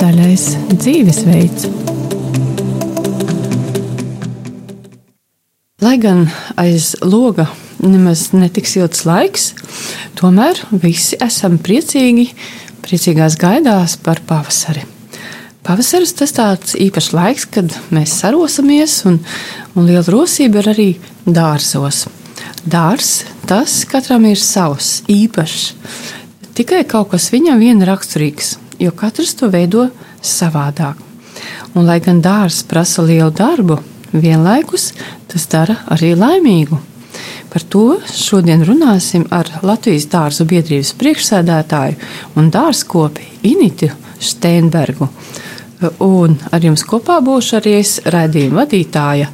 zaļais dzīvesveids. Lai gan aiz loga nemaz netiks ilgs laiks, tomēr visi esam priecīgi, priecīgās gaidās par pavasari. Pavasaris tas tāds īpašs laiks, kad mēs sarosamies, un, un liela rosība ir arī dārzos. Dārzs tas katram ir savs, īpašs. Tikai kaut kas viņam vien raksturīgs, jo katrs to veido savādāk. Un, lai gan dārsts prasa lielu darbu, vienlaikus tas dara arī laimīgu. Par to šodien runāsim ar Latvijas dārzu biedrības priekšsēdētāju un dārzkopi Initu Steinbergu. Un ar jums kopā būšu arī es redzījuma vadītāja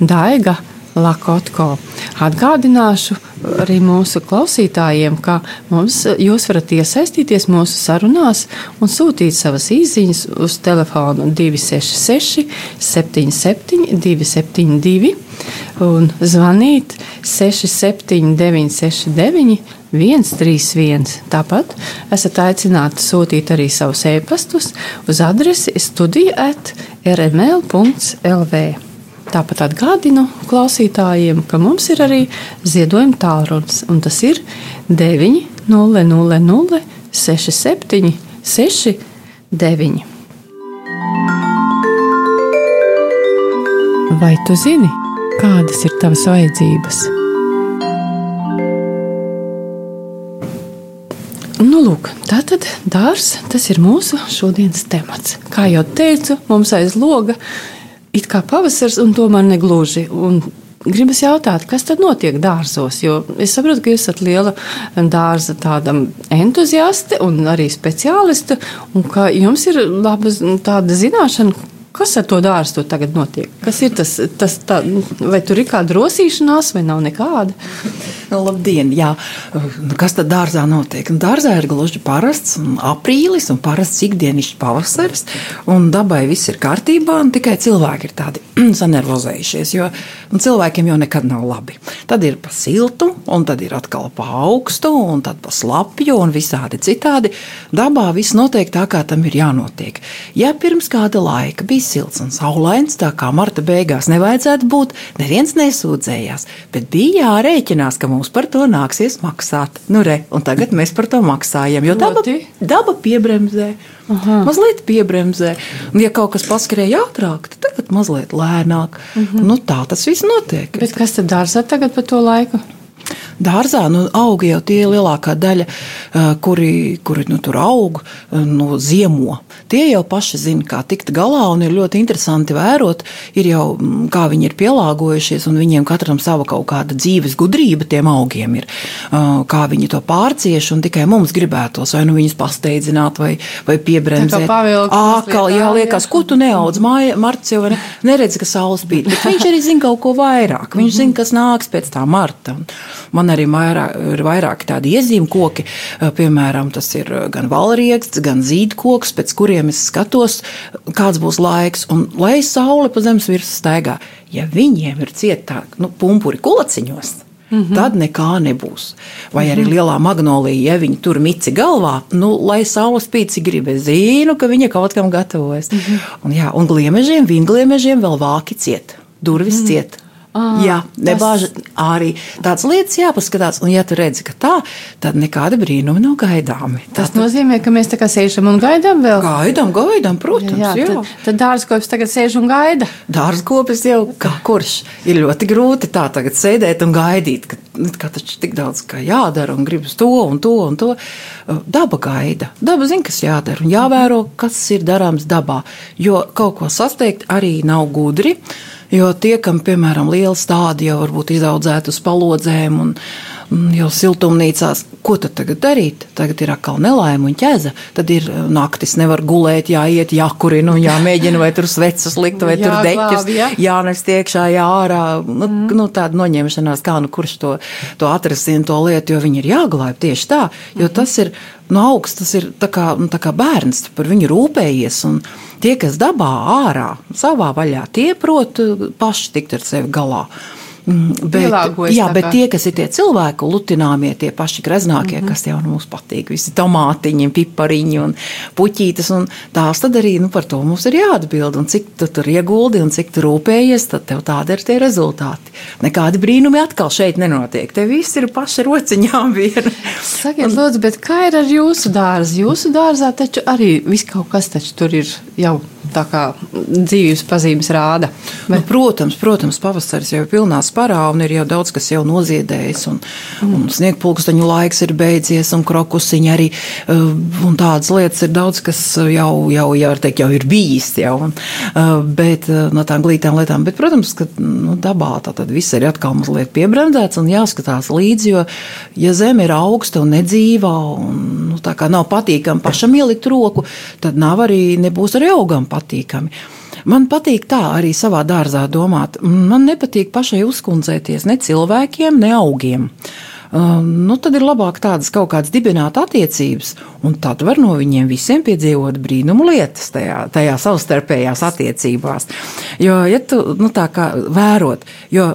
Daiga Lakotko. Atgādināšu arī mūsu klausītājiem, ka mums, jūs varat iesaistīties mūsu sarunās un sūtīt savas īsiņas uz telefonu 266, 77, 272 un zvanīt 679, 69, 131. Tāpat esat aicināti sūtīt arī savus e-pastus uz adresi studija at rml.lv. Tāpat atgādinu klausītājiem, ka mums ir arī ziedojuma tālrunis, un tas ir 900 67 69. Vai tu zini, kādas ir tavas vajadzības? Nu, lūk, tā tad dārsts, ir mūsu šodienas temats. Kā jau teicu, mums aiz loga it kā pavasars, un tomēr negluži. Un Gribas jautāt, kas tad notiek dārzos? Jo es saprotu, ka jūs esat liela dārza entuziaste un arī speciāliste, un ka jums ir laba tāda zināšana, Kas ar to dārstu tagad notiek? Kas ir tas, tas tā, vai tur ir kāda rosīšanās, vai nav nekāda? Nu, labdien, jā. Nu, kas tad dārzā notiek? Nu, dārzā ir gluži parasts aprīlis un parasts ikdienišķs pavasaris, un dabai viss ir kārtībā, un tikai cilvēki ir tādi sanervozējušies, jo nu, cilvēkiem jau nekad nav labi. Tad ir pa siltu, un tad ir atkal pa augstu, un tad pa slapju, un visādi citādi. Dabā viss notiek tā, kā tam ir jānotiek. Ja pirms kāda laika bija bija silts un saulains, tā kā marta beigās nevajadzētu būt, neviens nesūdzējās. Bet bija jārēķinās, ka mums par to nāksies maksāt. Nu, re, un tagad mēs par to maksājam, jo daba, daba piebremzē. Aha. Mazliet piebremzē. Un, ja kaut kas paskrēja ātrāk, tad tagad mazliet lēnāk. Uh mhm. -huh. nu, tā tas viss notiek. Bet kas tad dārzā tagad par to laiku? Dārzā nu, aug jau tie lielākā daļa, kuri, kuri nu, tur aug, nu, ziemo. Tie jau paši zina, kā tikt galā, un ir ļoti interesanti vērot, ir jau, kā viņi ir pielāgojušies, un viņiem katram sava kaut kāda dzīves gudrība tiem augiem ir, kā viņi to pārcieš, un tikai mums gribētos vai nu viņus pasteidzināt, vai, vai piebremzēt. Ākal, jā, liekas, ko tu neaudz, māja, Marts jau ne, neredz, ka saules spīd, bet viņš arī zina kaut ko vairāk, viņš zina, kas nāks pēc tā Marta. Man arī vairāk, ir vairāki tādi iezīmju koki, piemēram, tas ir gan valrieksts, gan zīdkoks, pēc kuriem es skatos, kāds būs laiks, un lai saule pa zemes virsmu staigā, ja viņiem ir cietāk, nu, pumpuri kulaciņos, Mm -hmm. Tad nekā nebūs. Vai arī mm -hmm. lielā magnolija, ja viņi tur mici galvā, nu, lai saules spīdzi grib, es zinu, ka viņa kaut kam gatavojas. Mm -hmm. un, jā, un gliemežiem, vingliemežiem vēl vāki ciet, durvis mm -hmm. ciet. Ah, jā, nebāž tas... arī tādas lietas jāpaskatās. Un, ja tu redzi, ka tā, tad nekāda brīnuma nav gaidāmi. Tā, tas tad... nozīmē, ka mēs tā kā sēžam un gaidām vēl. Gaidām, gaidām, protams. Jā, jā, jā. Tad, tad dārzkopis tagad sēž un gaida. Dārzkopis jau kā kurš ir ļoti grūti tā tagad sēdēt un gaidīt, ka, ka taču tik daudz kā jādara un gribas to un to un to. Daba gaida. Daba zina, kas jādara un jāvēro, kas ir darāms dabā. Jo kaut ko sasniegt arī nav gudri. Jo tie, kam, piemēram, liela stādi jau varbūt izaudzēti uz palodzēm un jau siltumnīcās, ko tad tagad darīt? Tagad ir atkal nelaime un ķēze. Tad ir uh, naktis, nevar gulēt, jāiet, jākurina un jāmēģina, vai tur svecas likt, vai tur deķis, jā. jānest iekšā, jārā. Nu, mm. nu, tāda noņemšanās, kā nu kurš to, to atrasina to lietu, jo viņi ir jāglāb tieši tā, jo mm. tas ir no augsts, tas ir tā kā, nu, tā kā bērns, par viņu rūpējies. Un, Tie, kas dabā ārā, savā vaļā, tie prot paši tikt ar sevi galā. Mm, bet, jā, bet tie, kas ir tie cilvēku lutināmie, tie paši greznākie, mm -hmm. kas jau nu, mums patīk, visi tomātiņi, pipariņi un puķītes, un tās tad arī nu, par to mums ir jāatbild. Un cik tu tur ieguldi un cik tu rūpējies, tad tev tādi ir tie rezultāti. Nekādi brīnumi atkal šeit nenotiek. Te viss ir paši rociņām viena. Sakiet, un, lūdzu, bet kā ir ar jūsu dārzu? Jūsu dārzā taču arī viss kaut kas taču tur ir jau tā kā dzīves pazīmes rāda. Bet... Nu, protams, protams, pavasaris jau ir pilnā sparā un ir jau daudz, kas jau noziedējis. Un, mm. un sniegpulksteņu laiks ir beidzies, un krokusiņi arī. Uh, un tādas lietas ir daudz, kas jau, jau, jau, teikt, jau ir bijis. Jau, un, uh, bet uh, no tām glītām lietām. Bet, protams, ka nu, dabā tā tad viss ir atkal mazliet piebremzēts un jāskatās līdzi, jo ja zeme ir augsta un nedzīva un nu, tā kā nav patīkami pašam ielikt roku, tad nav arī, nebūs arī augam patīkami patīkami. Man patīk tā arī savā dārzā domāt. Man nepatīk pašai uzkundzēties ne cilvēkiem, ne augiem. Uh, nu, tad ir labāk tādas kaut kādas dibināt attiecības, un tad var no viņiem visiem piedzīvot brīnumu lietas tajā, tajā savstarpējās attiecībās. Jo, ja tu nu, tā kā vērot, jo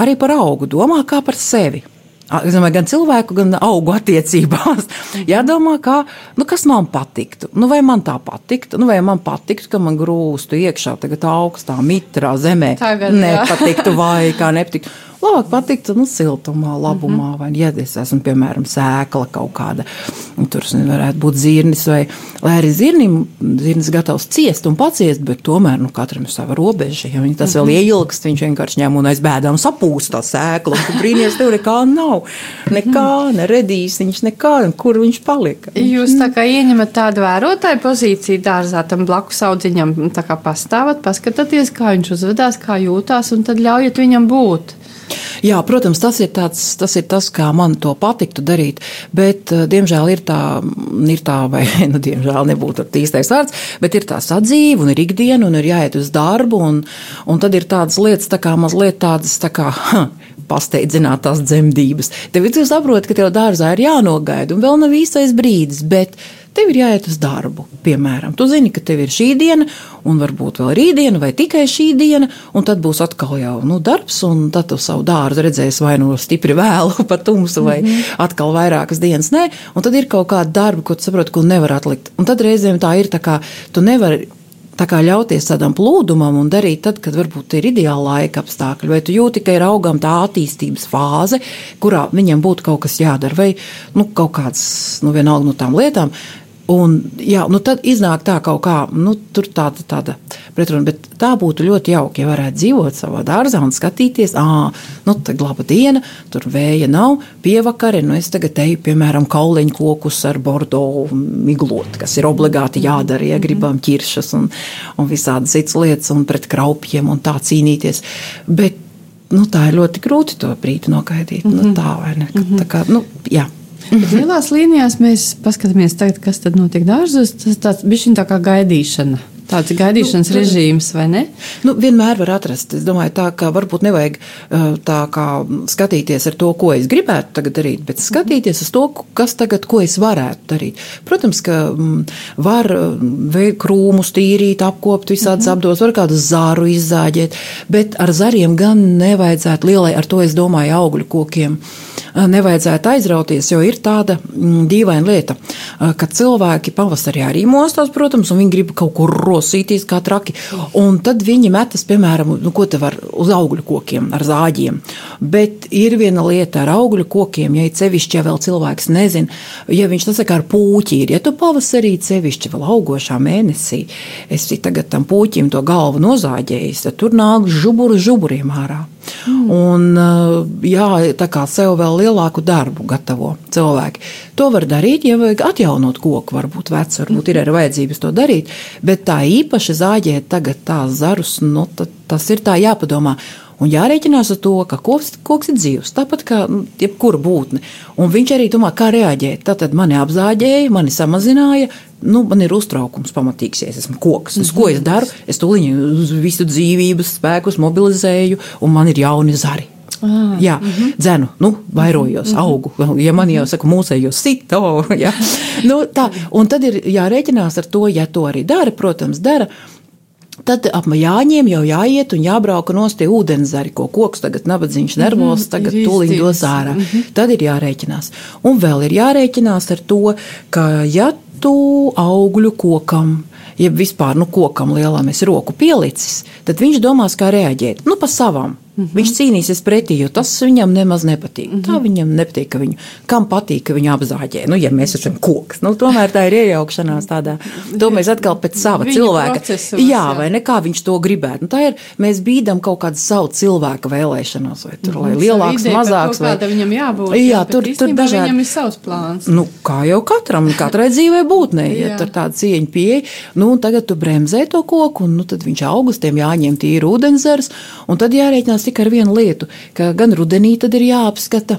arī par augu domā kā par sevi. Es domāju, gan cilvēku, gan augu attiecībās. Jādomā, kā, nu, kas man patiktu. Nu, vai man tā patiktu, nu, vai man patiktu, ka man grūstu iekšā tagad augstā, mitrā zemē. Tagad, nepatiktu, vai kā nepatiktu. Labāk patiktu nu, siltumā, labumā, mm -hmm. vai ja es esmu, piemēram, sēkla kaut kāda. Tur varētu būt zirnis, vai arī zirnim, zirnis gatavs ciest un paciest, bet tomēr nu, katram ir sava robeža. Ja tas vēl ieilgst, viņš vienkārši ņem un aiz bēdām sapūst tā sēklu. Brīnīties, tev nekā nav. Nekā, neredīs viņš nekā, kur viņš palika. Jūs tā kā ieņemat tādu vērotāju pozīciju dārzā tam blakus audziņam, tā kā pastāvat, paskatāties, kā viņš uzvedās, kā jūtās, un tad ļaujat viņam būt. Jā, protams, tas ir, tāds, tas ir tas, kā man to patiktu darīt, bet, eh, diemžēl, ir tā, ir tā vai, nu, diemžēl nebūtu īstais vārds, bet ir tā sadzīve un ir ikdiena un ir jāiet uz darbu, un, un tad ir tādas lietas, tā kā mazliet tādas, tā kā, ha, pasteidzināt tās dzemdības. Tev ir saprot, ka tev dārzā ir jānogaida, un vēl nav īstais brīdis, bet tev ir jāiet uz darbu. Piemēram, tu zini, ka tev ir šī diena, un varbūt vēl rītdiena, vai tikai šī diena, un tad būs atkal jau nu, darbs, un tad tu savu dārzu redzēsi vai no nu stipri vēlu, pa tumsu, vai mm -hmm. atkal vairākas dienas. Nē, un tad ir kaut kāda darba, ko tu saproti, ko nevar atlikt. Un tad reizēm tā ir tā kā tu nevari tā kā ļauties tādam plūdumam un darīt tad, kad varbūt ir ideāla laika apstākļi, vai tu jūti, ka ir augam tā attīstības fāze, kurā viņam būtu kaut kas jādara, vai nu, kaut kāds, nu, vienalga no tām lietām, Un, jā, nu tad iznāk tā kaut kā, nu, tur tāda, tāda pretruna, bet tā būtu ļoti jauki, ja varētu dzīvot savā dārzā un skatīties, ah, nu, tā laba diena, tur vēja nav, pievakare, nu, es tagad eju, piemēram, kauliņu kokus ar bordo miglot, kas ir obligāti jādara, ja gribam ķiršas un, un visādas citas lietas un pret kraupjiem un tā cīnīties. Bet, nu, tā ir ļoti grūti to brīdi nogaidīt, mm -hmm. nu, tā vai ne, mm -hmm. tā kā, nu, jā. Lielās līnijās mēs paskatāmies, tagad, kas tad notiek dārzos. Tas tāds bija tā kā gaidīšana. Tāds gaidīšanas nu, režīms, vai ne? Nu, vienmēr var atrast. Es domāju, tā ka varbūt nevajag tā kā skatīties ar to, ko es gribētu tagad darīt, bet skatīties uz to, kas tagad, ko es varētu darīt. Protams, ka mm, var krūmus tīrīt, apkopt visādas mm -hmm. apdos, var kādu zāru izzāģēt, bet ar zariem gan nevajadzētu lielai, ar to es domāju, augļu kokiem. Nevajadzētu aizrauties, jo ir tāda mm, dīvaina lieta, ka cilvēki pavasarī arī mostās, protams, un viņi grib kaut kur rot rosīties kā traki. Un tad viņi metas, piemēram, nu, ko te var uz augļu kokiem ar zāģiem. Bet ir viena lieta ar augļu kokiem, ja cevišķi ja vēl cilvēks nezina, ja viņš tas saka ar puķīri, ja tu pavasarī cevišķi vēl augošā mēnesī, esi tagad tam puķim to galvu nozāģējis, tad tur nāk žuburu žuburiem ārā. Mm. Un, jā, tā kā sev vēl lielāku darbu gatavo cilvēki. To var darīt, ja vajag atjaunot koku, varbūt vecs, varbūt ir arī vajadzības to darīt, bet tā īpaši zāģēt tagad tās zarus, nu, tas ir tā jāpadomā. Un jārēķinās ar to, ka koks, koks ir dzīves, tāpat kā jebkura būtne. Un viņš arī domā, kā reaģēt. Tad mani apzāģēja, mani samazināja. Nu, man ir uztraukums pamatīgs, ja es esmu koks. Es, ko es daru? Es tūlīt visu dzīvības spēkus mobilizēju, un man ir jauni zari. Ah, jā, mm -hmm. dzenu, nu, vairojos, mm -hmm. augu. Ja man jau saka, mūsējos sito. Ja. Nu, tā, un tad ir jārēķinās ar to, ja to arī dara, protams, dara. Tad ap jāņem, jau jāiet un jābrauc no tie ūdenzari, ko koks tagad nabadzīgs nervos, Mhm, tagad ir tūlīt dos ārā. Tad ir jārēķinās. Un vēl ir jārēķinās ar to, ka ja tu augļu kokam, jeb vispār nu, kokam lielam esi roku pielicis, tad viņš domās, kā reaģēt. Nu, pa savam. Viņš cīnīsies pretī, jo tas viņam nemaz nepatīk. Tā viņam nepatīk, ka viņu, kam patīk, ka viņu apzāģē. Nu, ja mēs esam koks, nu, tomēr tā ir iejaukšanās tādā. To mēs atkal pēc sava Viņa cilvēka. procesos, Jā, jā. vai ne kā viņš to gribētu. Nu, tā ir, mēs bīdam kaut kādu savu cilvēku vēlēšanos, vai tur, lai Savu lielāks, ideju par mazāks. kāda viņam jābūt. Jā, bet tur, tur dažādi. Viņam ir savs plāns. Nu, kā jau katram, katrai dzīvē būtnei, ja Jā. tur tāda cieņa pieeja, nu, un tagad tu bremzē to koku, un nu, tad viņš augustiem jāņem tīri ūdenzers, un tad jārēķinās tikai ar vienu lietu, ka gan rudenī tad ir jāapskata.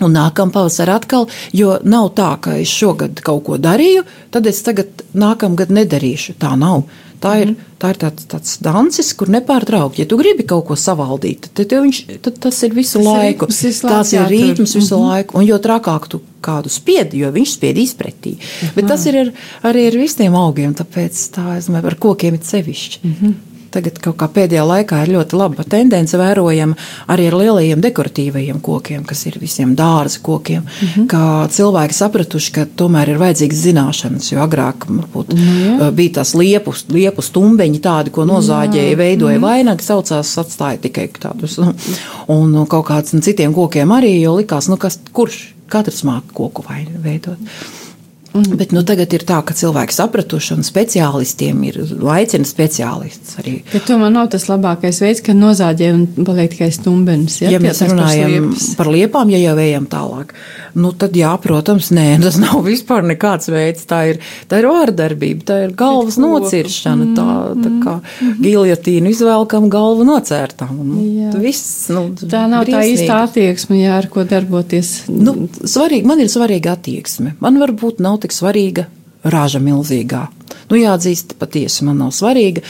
Un nākamā pavasarī atkal, jo nav tā, ka es šogad kaut ko darīju, tad es tagad nākamgad nedarīšu. Tā nav. Tā ir, tā ir tāds, tāds dancis, kur nepārtraukti. Ja tu gribi kaut ko savaldīt, tad, viņš, tad tas ir visu Tas ir laiku. ritms visu laiku ir jātur. rītms visu laiku. Un jo trakāk tu kādu spiedi, jo viņš spiedīs pretī. Bet tas ir ar, arī ar visiem augiem, tāpēc tā, es domāju, ar kokiem ir sevišķi. Tagad kaut kā pēdējā laikā ir ļoti laba tendence vērojama arī ar lielajiem dekoratīvajiem kokiem, kas ir visiem dārza kokiem. Mm -hmm. Kā cilvēki sapratuši, ka tomēr ir vajadzīgas zināšanas, jo agrāk varbūt, mm, bija tās liepu, liepu stumbeņi, tādi, ko nozāģēja, veidoja mm -hmm. vainagu, saucās, atstāja tikai tādus. Un nu, kaut kādus un citiem kokiem arī, jo likās, nu, kas, kurš katrs māca koku vainu veidot. Mm. Bet nu, tagad ir tā, ka cilvēki sapratuši, un speciālistiem ir aicina speciālists arī. Bet tomēr nav tas labākais veids, ka nozāģē un paliek tikai stumbenis. Ja, ja mēs runājam par liepām, ja jau ejam tālāk, nu, tad jā, protams, nē, tas nav vispār nekāds veids. Tā ir, tā ir vārdarbība, tā ir galvas Pret nociršana. Tā, tā kā giljotīnu izvelkam, galvu nocērtām. Nu, viss, nu, Tā nav tā briesmīgi. īsta attieksme, jā, ar ko darboties. Nu, svarīgi, man ir svarīga attieksme. Man varbūt nav tik svarīga raža milzīgā. Nu, jāatzīst, patiesi man nav svarīga.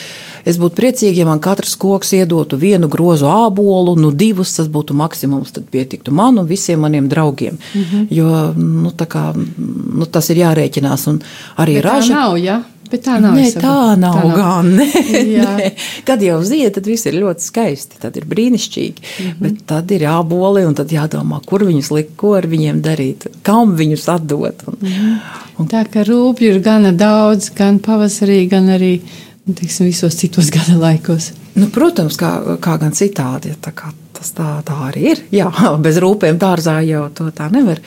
Es būtu priecīga, ja man katrs koks iedotu vienu grozu ābolu, nu divus tas būtu maksimums, tad pietiktu man un visiem maniem draugiem. Mm -hmm. Jo nu, kā, nu, tas ir jārēķinās. Un arī Bet tā raža. nav, jā. Bet tā nav. Nē, tā nav, tā nav. gan. Nē, nē. Kad jau zied, tad viss ir ļoti skaisti. Tad ir brīnišķīgi. Mm -hmm. Bet tad ir jāboli un jādomā, kur viņus likt, ko ar viņiem darīt, kam viņus atdot. Un, mm -hmm. Tā kā rūpju ir gana daudz, gan pavasarī, gan arī teiksim, visos citos gada laikos. nu, protams, kā, kā gan citādi. ja Tā kā, tas tā, tā arī ir. Jā, bez rūpēm dārzā jau to tā nevar.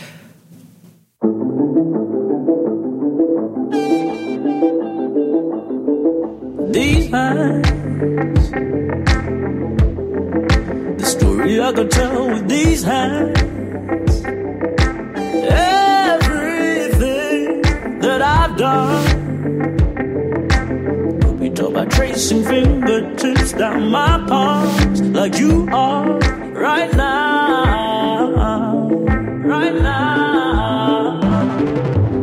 these hands. The story I could tell with these hands. Everything that I've done by tracing fingertips down my palms, like you are right now, right now.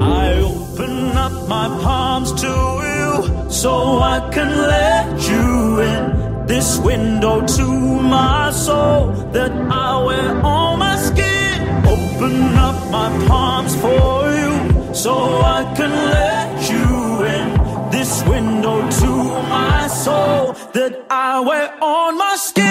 I open up my palms to you so I can let you in. This window to my soul that I wear on my skin. Open up my palms for you so I can let you in. This window soul that I wear on my skin.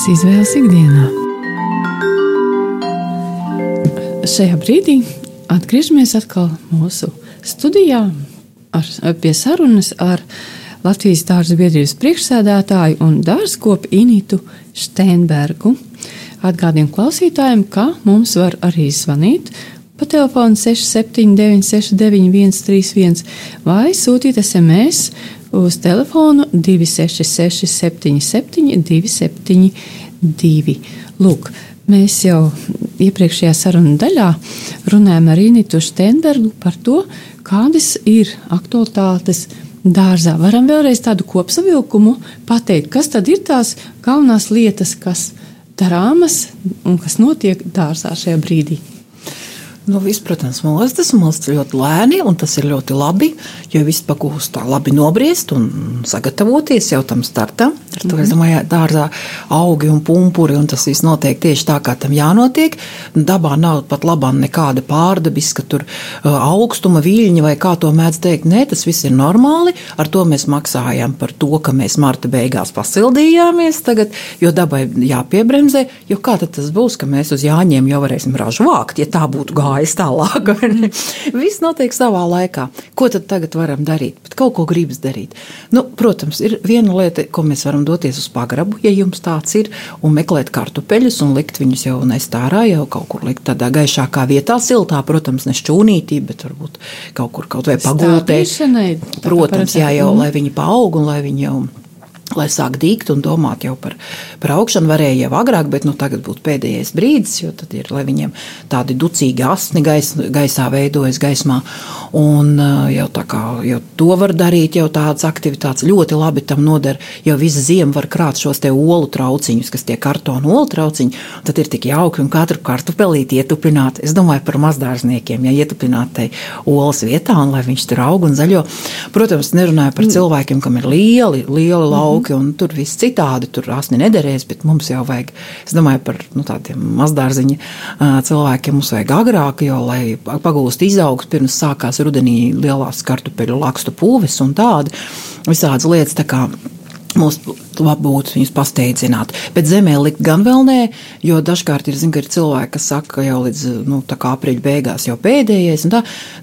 Tavas izvēles ikdienā? Šajā brīdī atgriežamies atkal mūsu studijā ar, pie sarunas ar Latvijas dārza biedrības priekšsēdētāju un dārzkopu Initu Steinbergu. Atgādījumi klausītājiem, ka mums var arī zvanīt pa telefonu 679, 691, 31 vai sūtīt SMS uz telefonu 266, 77, 272. Lūk, mēs jau iepriekšējā sarunu daļā runājām ar Initu Steinbergu par to, kādas ir aktualitātes dārzā. Varam vēlreiz tādu kopsavilkumu pateikt, kas tad ir tās galvenās lietas, kas darāmas un kas notiek dārzā šajā brīdī. Nu, viss, protams, mostas, mostas ļoti lēni, un tas ir ļoti labi, jo viss pagūst tā labi nobriest un sagatavoties jau tam startam. Ar to, mm -hmm. es mhm. domāju, dārzā augi un pumpuri, un tas viss notiek tieši tā, kā tam jānotiek. Dabā nav pat labā nekāda pārdabiska tur uh, augstuma viļņa, vai kā to mēdz teikt. Nē, tas viss ir normāli. Ar to mēs maksājam par to, ka mēs marta beigās pasildījāmies tagad, jo dabai jāpiebremzē, jo kā tad tas būs, ka mēs uz Jāņiem jau varēsim ražu vākt, ja tā būtu gājis gājis tālāk. Viss notiek savā laikā. Ko tad tagad varam darīt? Bet kaut ko gribas darīt. Nu, protams, ir viena lieta, ko mēs varam doties uz pagrabu, ja jums tāds ir, un meklēt kartupeļus un likt viņus jau nest ārā, jau kaut kur likt tādā gaišākā vietā, siltā, protams, ne šķūnītī, bet varbūt kaut kur kaut vai pagultē. Protams, jā, jau, lai viņi paaug un lai viņi jau lai sāk dīgt un domāt jau par, par augšanu. Varēja jau agrāk, bet nu, tagad būtu pēdējais brīdis, jo tad ir, lai viņiem tādi ducīgi asni gais, gaisā veidojas gaismā. Un jau tā kā jau to var darīt, jau tādas aktivitātes ļoti labi tam noder, jo visu ziemu var krāt šos te olu trauciņus, kas tie kartonu olu trauciņi, tad ir tik jauki un katru kartupelīti ietupināt. Es domāju par mazdārzniekiem, ja ietupināt te olas vietā un lai viņš tur aug un zaļo. Protams, nerunāju par mm. cilvēkiem, kam ir lieli, lieli lauki jauki, un tur viss citādi. Tur asni nederēs, bet mums jau vajag, es domāju, par nu, tādiem mazdārziņa cilvēkiem mums vajag agrāk, jo, lai pagūst izaugt, pirms sākās rudenī lielās kartupeļu lakstu pūves un tādi visādas lietas. Tā kā Mums būtu viņus pasteidzināt. Bet zemē likt gan vēl nē, jo dažkārt ir, zin, ir cilvēki, kas saka, ka jau līdz nu, aprīļa beigās jau pēdējais.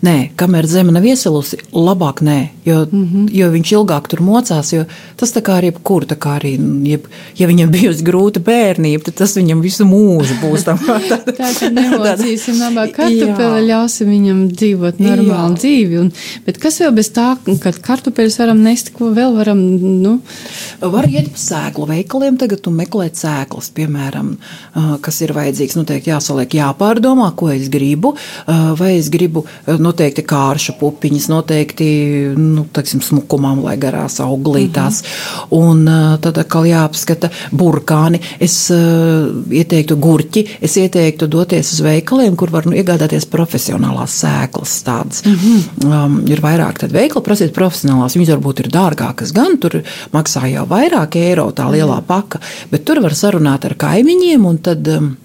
Nē, kamēr zeme nav iesalusi, labāk nē, jo, mm -hmm. jo viņš ilgāk tur mocās. Tas tā kā ar jebkuru, tā kā arī, jeb, ja viņam bijusi grūta bērnība, tad tas viņam visu mūžu būs. Tam, tā tad nemocīsim labāk kartupeli, ļausim viņam dzīvot normālu Jā. dzīvi. Un, bet kas vēl bez tā, kad kartupeļus varam nest, ko vēl varam, nu, Var iet pa sēklu veikaliem tagad un meklēt sēklas, piemēram, kas ir vajadzīgs. Noteikti jāsaliek, jāpārdomā, ko es gribu. Vai es gribu noteikti kāršu pupiņas, noteikti nu, teiksim, smukumam, lai garās auglītās. Mm -hmm. Un tad atkal jāapskata burkāni. Es ieteiktu gurķi, es ieteiktu doties uz veikaliem, kur var nu, iegādāties profesionālās sēklas. Tādas. Mm -hmm. um, ir vairāk veikalu, prasiet profesionālās. Viņas varbūt ir dārgākas gan, tur maksā jau vairāk eiro tā lielā paka, bet tur var sarunāt ar kaimiņiem un tad. Um,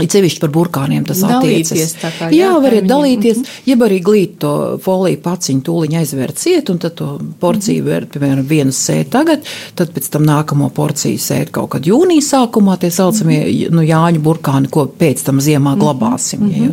It sevišķi par burkāniem tas attiecas. Kā, jā, jā, variet dalīties, mm -hmm. jeb arī glīt to foliju paciņu, tūliņ aizvērt ciet, un tad to porciju mm -hmm. vērt, piemēram, vienu sēt tagad, tad pēc tam nākamo porciju sēt kaut kad jūnija sākumā, tie saucamie, mm -hmm. nu, Jāņu burkāni, ko pēc tam ziemā glabāsim. Mm ja,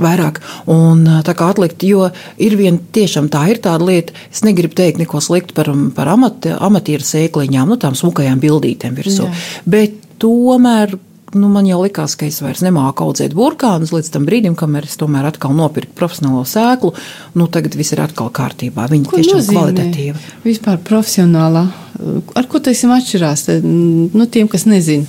to, vairāk. Un tā kā atlikt, jo ir viena tiešām tā ir tāda lieta, es negribu teikt neko sliktu par, par amati, amatieru sēkliņām, nu tām smukajām bildītēm virsū. Jā. Bet tomēr nu, man jau likās, ka es vairs nemāku audzēt burkānus līdz tam brīdim, kamēr es tomēr atkal nopirku profesionālo sēklu. Nu, tagad viss ir atkal kārtībā. Viņa ko tiešām kvalitatīva. Vispār profesionālā. Ar ko tas atšķirās? Nu, tiem, kas nezina.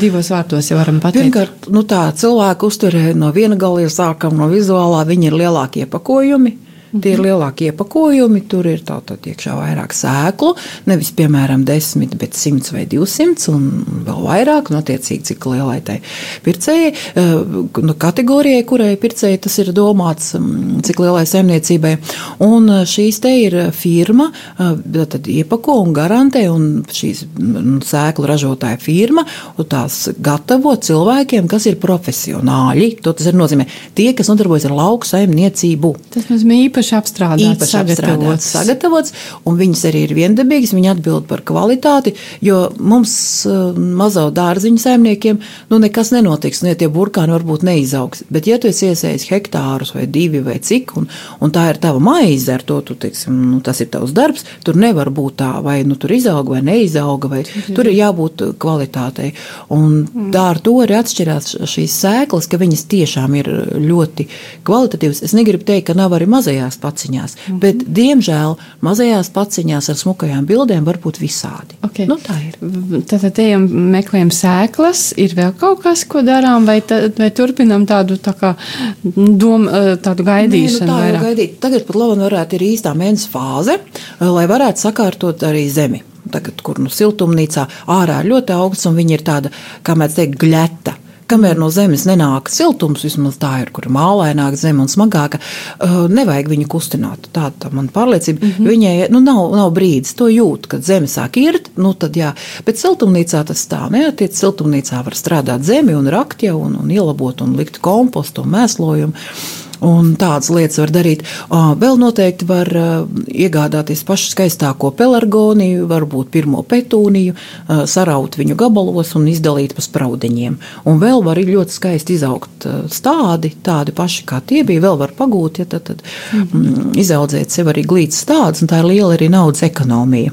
Divos vārtos jau varam pateikt. Pirmkārt, nu tā cilvēka uzturē no viena gala, ja sākam no vizuālā, viņi ir lielākie pakojumi. Tie ir lielākie iepakojumi, tur ir tātad iekšā vairāk sēklu, nevis piemēram 10, bet 100 vai 200 un vēl vairāk, no nu, attiecīgi cik lielai tai pircējai, eh, nu, kategorijai, kurai pircēji tas ir domāts, mm, cik lielai saimniecībai. Un eh, šīs te ir firma, eh, tad iepako un garantē, un šīs mm, sēklu ražotāja firma, un tās gatavo cilvēkiem, kas ir profesionāļi. To tas ir nozīmē tie, kas nodarbojas ar lauku saimniecību. Tas nozīmē īpaši īpaši apstrādāts, īpaši apstrādāts, sagatavots, un viņas arī ir viendabīgas, viņi atbild par kvalitāti, jo mums uh, mazo dārziņu saimniekiem, nu nekas nenotiks, ne tie burkāni varbūt neizaugs, bet ja tu esi iesējis hektārus vai divi vai cik, un, un tā ir tava maize, ar to tu, teiksim, nu, tas ir tavs darbs, tur nevar būt tā, vai nu tur izauga vai neizauga, vai mhm. tur ir jābūt kvalitātei. Un tā ar to arī atšķirās šīs sēklas, ka viņas tiešām ir ļoti kvalitatīvas. Es negribu teikt, ka nav arī mazajās paciņās, mm -hmm. bet, diemžēl, mazajās paciņās ar smukajām bildēm var būt visādi. Okay. Nu, tā ir. Tad ejam meklējam sēklas, ir vēl kaut kas, ko darām, vai, ta, vai turpinam tādu, tā kā, dom, tādu gaidīšanu? Nē, nu, tā jau gaidīt. Tagad pat labi varētu ir īstā mēnesa fāze, lai varētu sakārtot arī zemi tagad, kur nu siltumnīcā ārā ir ļoti augsts, un viņi ir tāda, kā mēs teikt, gļeta. Kamēr no zemes nenāk siltums, vismaz tā ir, kur mālaināka zeme un smagāka, uh, nevajag viņu kustināt. Tā ir mana pārliecība. Mm -hmm. Viņai nu, nav, nav brīdis, to jūt, kad zeme sāk irt. Nu, tad, jā. Bet siltumnīcā tas tā neatiec. Siltumnīcā var strādāt zemi un rakt jau un, un ielabot un likt kompostu un mēslojumu. Un tādas lietas var darīt. Vēl noteikti var iegādāties pašu skaistāko pelargoniju, varbūt pirmo petūniju, saraut viņu gabalos un izdalīt pa spraudiņiem. Un vēl var ļoti skaisti izaugt stādi, tādi paši kā tie bija. Vēl var pagūt, ja tad, tad mm -hmm. izaudzēt sev arī glītas stādus, un tā ir liela arī naudas ekonomija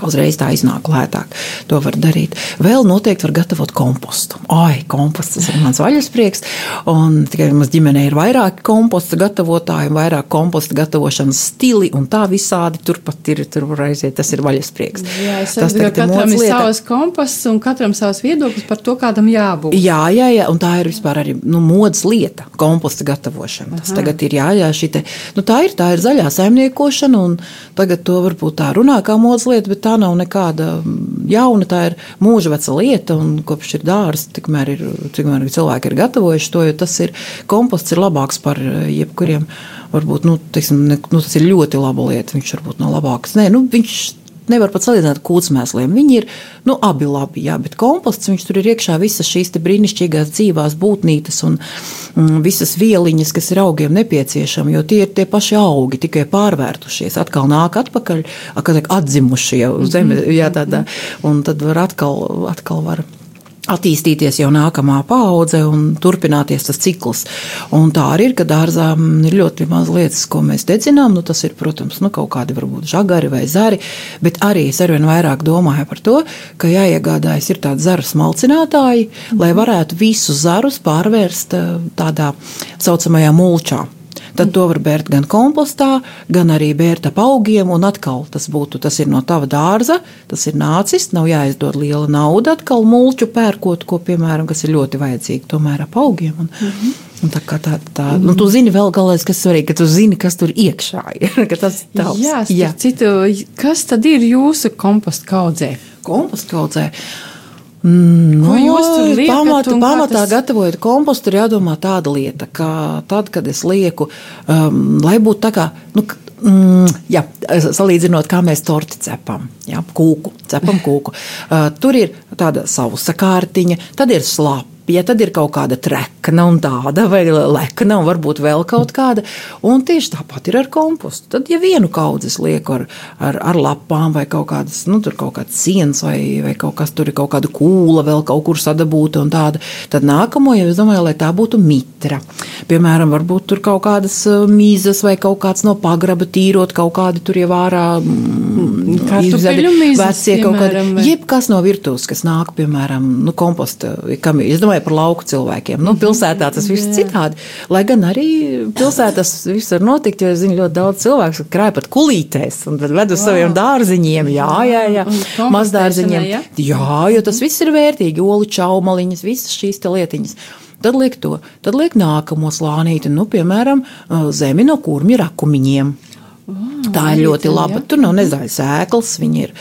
ka uzreiz tā iznāk lētāk. To var darīt. Vēl noteikti var gatavot kompostu. Ai, komposts tas ir mans vaļasprieks. Un tikai mums ģimenē ir vairāki komposta gatavotāji, vairāk komposta gatavošanas stili, un tā visādi turpat ir. Tur var aiziet, tas ir vaļasprieks. Jā, es tas ir katram ir savs komposts un katram savs viedoklis par to, kādam jābūt. Jā, jā, jā, un tā ir vispār arī nu, modas lieta, komposta gatavošana. Tas Aha. tagad ir jā, jā, šī te, nu, tā ir, tā ir zaļā saimniekošana, un tagad to varbūt tā runā kā modas lieta, bet tā nav nekāda jauna, tā ir mūža veca lieta, un kopš ir dārsts, tikmēr ir, tikmēr cilvēki ir gatavojuši to, jo tas ir komposts ir labāks par jebkuriem. Varbūt nu, teiksim, ne, nu, tas ir ļoti laba lieta. Viņš varbūt nav labāks. Nē, nu, viņš nevar pat salīdzināt ar kūtsmēsliem. Viņi ir nu, abi labi, jā, bet komposts tur ir iekšā visas šīs brīnišķīgās dzīvās būtnītes un mm, visas vieliņas, kas ir augiem nepieciešami, jo tie ir tie paši augi, tikai pārvērtušies. Atkal nāk atpakaļ, kad atzimušie uz zemes, jā, tādā, un tad var atkal, atkal var attīstīties jau nākamā paudze un turpināties tas cikls. Un tā arī ir, ka dārzā ir ļoti maz lietas, ko mēs dedzinām. Nu, tas ir, protams, nu, kaut kādi varbūt žagari vai zari, bet arī es arvien vairāk domāju par to, ka jāiegādājas ir tādi zaru smalcinātāji, mm lai varētu visus zarus pārvērst eh, tādā saucamajā mulčā. Tad to var bērt gan kompostā, gan arī bērt ap augiem. Un atkal tas būtu tas no tava dārza, tas ir nācis. Nav jāizdod liela nauda atkal mulču pērkot, ko, piemēram, kas ir ļoti vajadzīgi tomēr ap augiem. Un, mm -hmm. Un tā kā tā, tā nu, tu zini, vēl galvenais, kas svarīgi, ka tu zini, kas tur iekšā ir. tas ir tavs. Jā, jā. Citu, kas tad ir jūsu kompostu kaudzē? Kompostu kaudzē. Mm, Ko jūs tur liekat? Pamata, pamatā tas... gatavojot kompostu, ir jādomā tāda lieta, ka tad, kad es lieku, um, lai būtu tā kā, nu, mm, jā, salīdzinot, kā mēs torti cepam, jā, kūku, cepam kūku. Uh, tur ir tāda sausa kārtiņa, tad ir slāpe ja tad ir kaut kāda trekna un tāda, vai lekna, un varbūt vēl kaut kāda. Un tieši tāpat ir ar kompostu. Tad, ja vienu kaudzes lieku ar, ar, ar lapām vai kaut kādas, nu, tur kaut kāds sienas vai, vai kaut kas tur ir kaut kāda kūla vēl kaut kur sadabūta un tāda, tad nākamo jau es domāju, lai tā būtu mitra. Piemēram, varbūt tur kaut kādas uh, mīzes vai kaut kāds no pagraba tīrot, kaut kādi tur jau ārā mm, izvedi vecie kaut kādi. Jebkas no virtuves, kas nāk, piemēram, nu, komposta, kam, es domāju, par lauku cilvēkiem. Nu, pilsētā tas viss ir citādi. Lai gan arī pilsētā tas viss var notikt, jo es zinu ļoti daudz cilvēku, kas krāj pat kulītēs un ved uz saviem dārziņiem. Jā, jā, jā. mazdārziņiem. Ja? Jā, jo tas viss ir vērtīgi. Olu čaumaliņas, visas šīs lietiņas. Tad liek to, tad liek nākamo slānīti, nu, piemēram, zemi no kurmju rakumiņiem. Tā ir ļoti laba. Ja? Tur nav nezaļas sēklas, viņi ir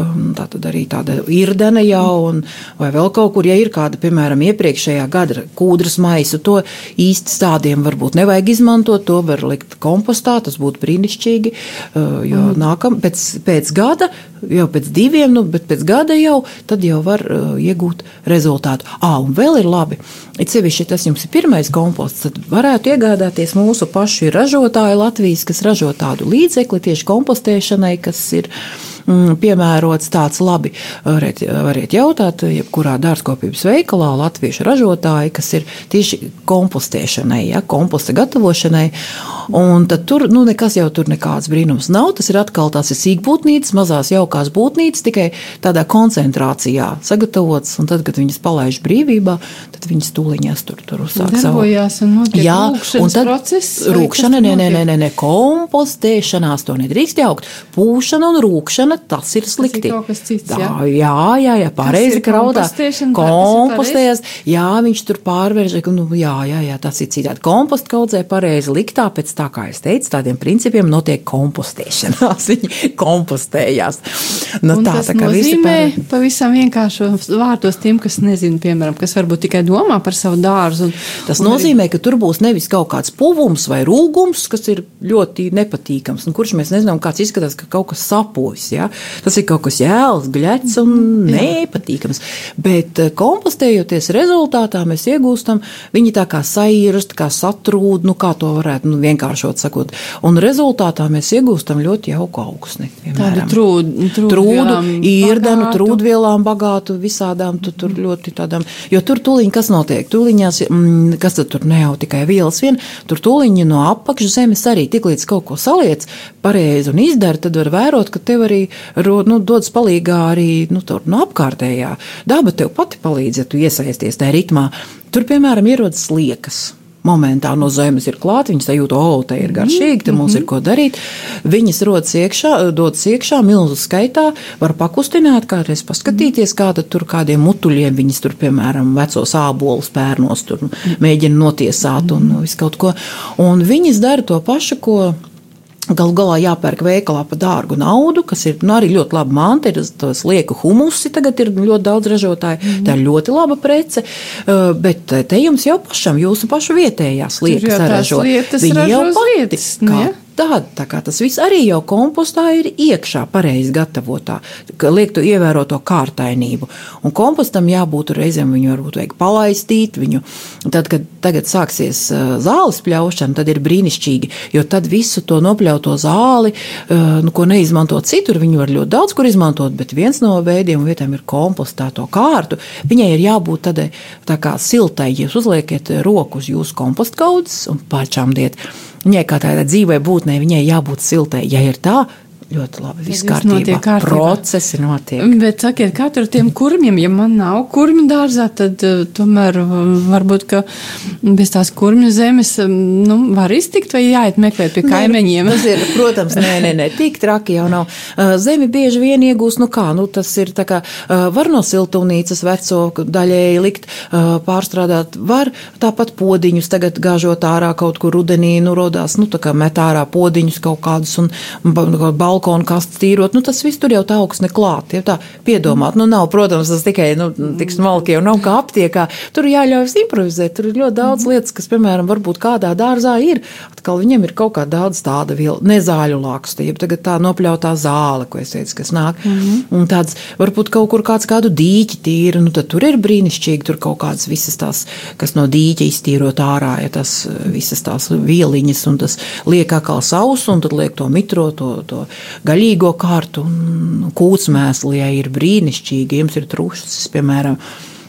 um, tā arī tāda irdena jau, un, vai vēl kaut kur, ja ir kāda, piemēram, iepriekšējā gada kūdras maisu, to īsti stādiem varbūt nevajag izmantot, to var likt kompostā, tas būtu brīnišķīgi, uh, jo mm. nākam, pēc, pēc gada jau pēc diviem, nu, bet pēc gada jau, tad jau var uh, iegūt rezultātu. Ah, un vēl ir labi, it sevišķi tas jums ir pirmais komposts, tad varētu iegādāties mūsu pašu ražotāju Latvijas, kas ražo tādu līdzekli tieši kompostēšanai, kas ir mm, piemērots tāds labi. Variet, variet jautāt, jebkurā dārzkopības veikalā latviešu ražotāji, kas ir tieši kompostēšanai, ja, komposta gatavošanai. Un tad tur nu, nekas jau tur nekāds brīnums nav. Tas ir atkal tās ir sīkbūtnīcas, mazās jaukās būtnīcas, tikai tādā koncentrācijā sagatavotas. Un tad, kad viņas palaiž brīvībā, tad viņas tūliņās tur, tur uzsāk savu. Jā, un tad process, rūkšana, nē, nē, nē, nē, nē, kompostēšanās to nedrīkst jaukt. Pūšana un rūkšana, tas ir slikti. Tas ir cits, jā, jā, jā, jā pareizi kraudā. Kompostējas, jā, viņš tur pārvērš, nu, jā, jā, jā, tas ir citādi. Kompost kaudzē pareizi liktā, pēc tā, kā es teicu, tādiem principiem notiek kompostēšanās. Viņi kompostējās. Nu, un tā, tas tā kā nozīmē pār... pavisam vienkāršos vārdos tiem, kas nezina, piemēram, kas varbūt tikai domā par savu dārzu. Un, tas un nozīmē, arī... ka tur būs nevis kaut kāds puvums vai rūgums, kas ir ļoti nepatīkams, un kurš mēs nezinām, kāds izskatās, ka kaut kas sapojis. Ja? Tas ir kaut kas jēls, gļets un nepatīkams. Bet eh, kompostējoties rezultātā mēs iegūstam, viņi tā kā saīrast, kā satrūd, nu kā to varētu nu, vienkāršot sakot. Un rezultātā mēs iegūstam ļoti jauku augsni. Tādu trūdu, trūdu īrdenu, trūdvielām bagātu, visādām tu, tur ļoti tādām, jo tur tuliņi, kas notiek, tuliņās, mm, kas tur ne jau tikai vielas vien, tur tuliņi no apakšzemes arī tik līdz kaut ko saliec pareizi un izdara, tad var vērot, ka tev arī nu, dodas palīgā arī nu, tur, no apkārtējā. Daba tev pati palīdz, ja tu iesaisties tajā ritmā. Tur, piemēram, ierodas liekas momentā no zemes ir klāta, viņas sajūta, o, te ir garšīgi, te mums ir ko darīt. Viņas rodas iekšā, dodas iekšā milzu skaitā, var pakustināt, kādreiz paskatīties, kāda tur kādiem mutuļiem viņas tur, piemēram, vecos ābolus pērnos tur mēģina notiesāt un visu kaut ko. Un viņas dara to pašu, ko Galu galā jāpērk veikalā par dārgu naudu, kas ir nu, arī ļoti laba manta. Ir tas lieku humusi, tagad ir ļoti daudz ražotāju. Mm. Tā ir ļoti laba prece. Uh, bet te jums jau pašam, jūsu pašu vietējās liekas saražot. Viņi jau pati, vietas, kā, Tāda, tā kā tas viss arī jau kompostā ir iekšā, pareizi gatavotā, ka liek to ievērot to kārtainību. Un kompostam jābūt reizēm, viņu varbūt vajag palaistīt, viņu, tad, kad tagad sāksies zāles pļaušana, tad ir brīnišķīgi, jo tad visu to nopļauto zāli, nu, ko neizmantot citur, viņu var ļoti daudz kur izmantot, bet viens no veidiem vietām ir kompostā to kārtu. Viņai ir jābūt tādai tā kā siltai, ja uzliekat roku uz jūsu kompostkaudzes un pārčāmdiet Viņai kā tādai dzīvai būtnei, viņai jābūt siltai. Ja ir tā, ļoti labi. Viss kārtībā. kārtībā. Procesi notiek. Bet sakiet, kā tur tiem kurmiem, ja man nav kurmju dārzā, tad uh, tomēr uh, varbūt, ka bez tās kurmju zemes um, nu, var iztikt vai jāiet meklēt pie kaimiņiem. Tas ir, protams, nē, nē, nē, tik traki jau nav. Uh, zemi bieži vien iegūst, nu kā, nu tas ir tā kā, var no siltumnīcas veco daļēji likt, pārstrādāt, var tāpat podiņus tagad gāžot ārā kaut kur rudenī, nu rodās, nu tā kā met ārā podiņus kaut kādus un balkonus balkonu kastes tīrot, nu tas viss tur jau tā augsne klāt. Ja tā piedomāt, nu nav, protams, tas tikai, nu, tik smalki jau nav kā aptiekā. Tur jāļaujas improvizēt, tur ir ļoti daudz lietas, kas, piemēram, varbūt kādā dārzā ir. Atkal viņiem ir kaut kā daudz tāda viela, nezāļu lakstība, tagad tā nopļautā zāle, ko es teicu, kas nāk. Mm -hmm. Un tāds, varbūt kaut kur kāds kādu dīķi tīra, nu tad tur ir brīnišķīgi, tur kaut kādas visas tās, kas no dīķa iztīrot ārā, ja tas visas tās vieliņas un tas liek atkal sausu un tad liek to mitro, to, to gaļīgo kārtu un kūtsmēsli, ja ir brīnišķīgi, jums ir trušas, piemēram,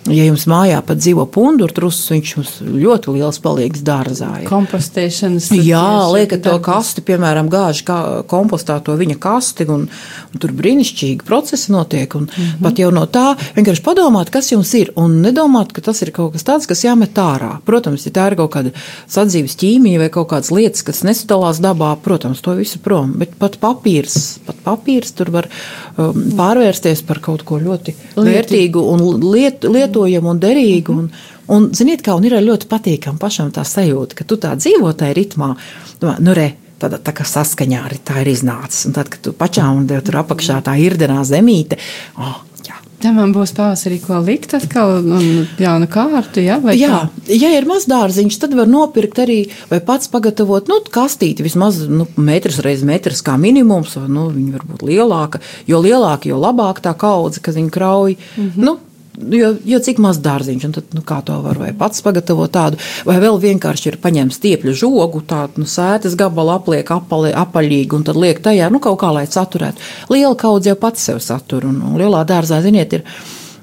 Ja jums mājā pat dzīvo punduru trusis, viņš jums ļoti liels palīgs dārzā. Ja. Kompostēšanas. Jā, liekat to kasti, piemēram, gāž kā kompostā to viņa kasti, un, un tur brīnišķīgi procesi notiek. Un mm -hmm. pat jau no tā vienkārši padomāt, kas jums ir, un nedomāt, ka tas ir kaut kas tāds, kas jāmet ārā. Protams, ja tā ir kaut kāda sadzīves ķīmija vai kaut kādas lietas, kas nesadalās dabā, protams, to visu prom. Bet pat papīrs, pat papīrs tur var um, pārvērsties par kaut ko ļoti vērtīgu un liet, liet lietojamu un derīgu. Un, un, ziniet, kā un ir ļoti patīkami pašam tā sajūta, ka tu tā dzīvo tajā ritmā. Nu, re, Tāda tā kā saskaņā arī tā ir iznācis. Un tad, kad tu pačām un tur apakšā tā irdenā zemīte, oh, jā, Te man būs pavasarī, ko likt atkal, un jaunu kārtu, ja? vai Jā, kā? ja ir maz dārziņš, tad var nopirkt arī vai pats pagatavot nu, kastīti vismaz nu, metrs reiz metrs kā minimums, vai nu, viņa var būt lielāka. Jo lielāka, jo labāk tā kaudze, kad viņa krauj. Mm -hmm. nu, Jo, jo cik maz dārziņš, un tad, nu, kā to var vai pats pagatavot tādu, vai vēl vienkārši ir paņemt stiepļu žogu, tādu nu, sēdes gabalu apliek apali, apaļīgi, un tad liek tajā, nu, kaut kā, lai saturētu. Liela kaudze jau pats sev satur, un, un lielā dārzā, ziniet, ir.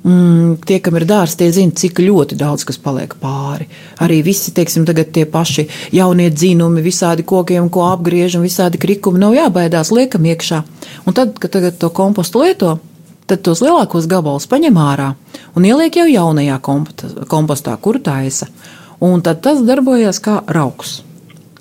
Mm, tie, kam ir dārsts, tie zina, cik ļoti daudz kas paliek pāri. Arī visi, teiksim, tagad tie paši jaunie dzinumi, visādi kokiem, ko apgriežam, visādi krikumi, nav jābaidās, liekam iekšā. Un tad, kad tagad to kompostu lieto, tad tos lielākos gabalus paņem ārā un ieliek jau jaunajā kompostā, kur taisa. Un tad tas darbojas kā rauks.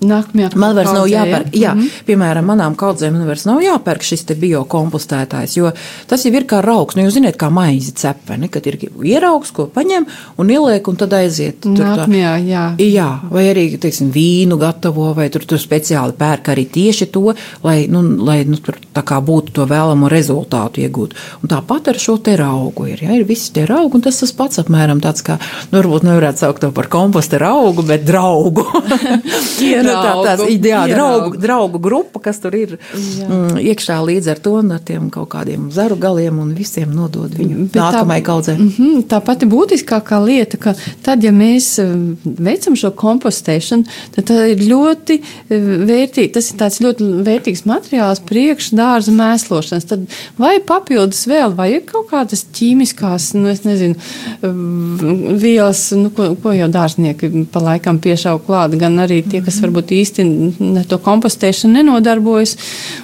Nākamajā Man vairs nav jāpērk, jā, mm -hmm. piemēram, manām kaudzēm man vairs nav jāpērk šis biokompostētājs, jo tas jau ir kā rauks. Nu, jūs zināt, kā maizi cepeni, kad ir ieraugs, ko paņem un ieliek, un tad aiziet. Nākamajā, jā. Jā, vai arī teiksim, vīnu gatavo, vai tur, tur speciāli pērk arī tieši to, lai, nu, lai nu, tur tā kā būtu to vēlamo rezultātu iegūt. Un tāpat ar šo te augu ir. Ja, ir visi tie augi, un tas tas pats apmēram tāds kā, nu, varbūt nevarētu saukt to par kompostu augu, bet draugu. nu, tā, tās, jā, draugu, draugu grupa, kas tur ir mm, iekšā līdz ar to un ar tiem kaut kādiem zaru galiem un visiem nodod viņu Bet tā- nākamajai kaudzei. Mhm, Tā pati būtiskākā lieta, ka tad, ja mēs eh, veicam šo kompostēšanu, tad tā ir ļoti eh, vērtīgi. Tas ir tāds ļoti vērtīgs materiāls priekš dārza mēslošanas. Tad vai papildus vēl, vai ir kaut kādas ķīmiskās, nu, es nezinu, eh, vielas, nu, ko, ko jau dārznieki pa laikam piešauj klāt, gan arī tie, kas varbūt īsti ne to kompostēšanu nenodarbojas,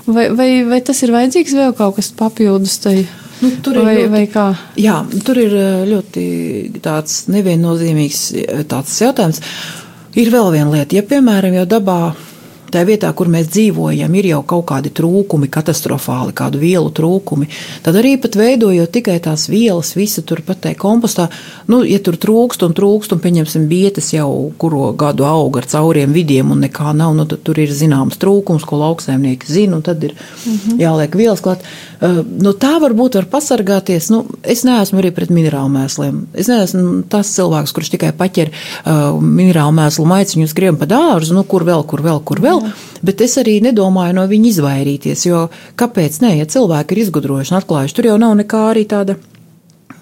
vai, vai, vai tas ir vajadzīgs vēl kaut kas papildus tai? Nu, tur ir vai, ļoti- vai kā? Jā, tur ir eh, ļoti tāds neviennozīmīgs eh, tāds jautājums. Ir vēl viena lieta, ja piemēram jau dabā. Tā vietā, kur mēs dzīvojam, ir jau kaut kādi trūkumi, katastrofāli, kādu vielu trūkumi. Tad arī pat veidojot tikai tās vielas, visu tur pat tajā kompostā, nu, ja tur trūkst un trūkst, un pieņemsim vietas jau, kuro gadu aug ar cauriem vidiem un nekā nav, nu, tad tur ir zināms trūkums, ko lauksaimnieki zina, un tad ir jāliek vielas klāt. Uh, no tā varbūt var pasargāties. Nu, es neesmu arī pret minerālu mēsliem. Es neesmu tas cilvēks, kurš tikai paķer uh, minerālu mēslu maiciņu, skrien pa dārzu, nu, kur vēl, kur vēl, kur vēl. Bet es arī nedomāju no viņa izvairīties, jo kāpēc ne, ja cilvēki ir izgudrojuši un atklājuši, tur jau nav nekā arī tāda.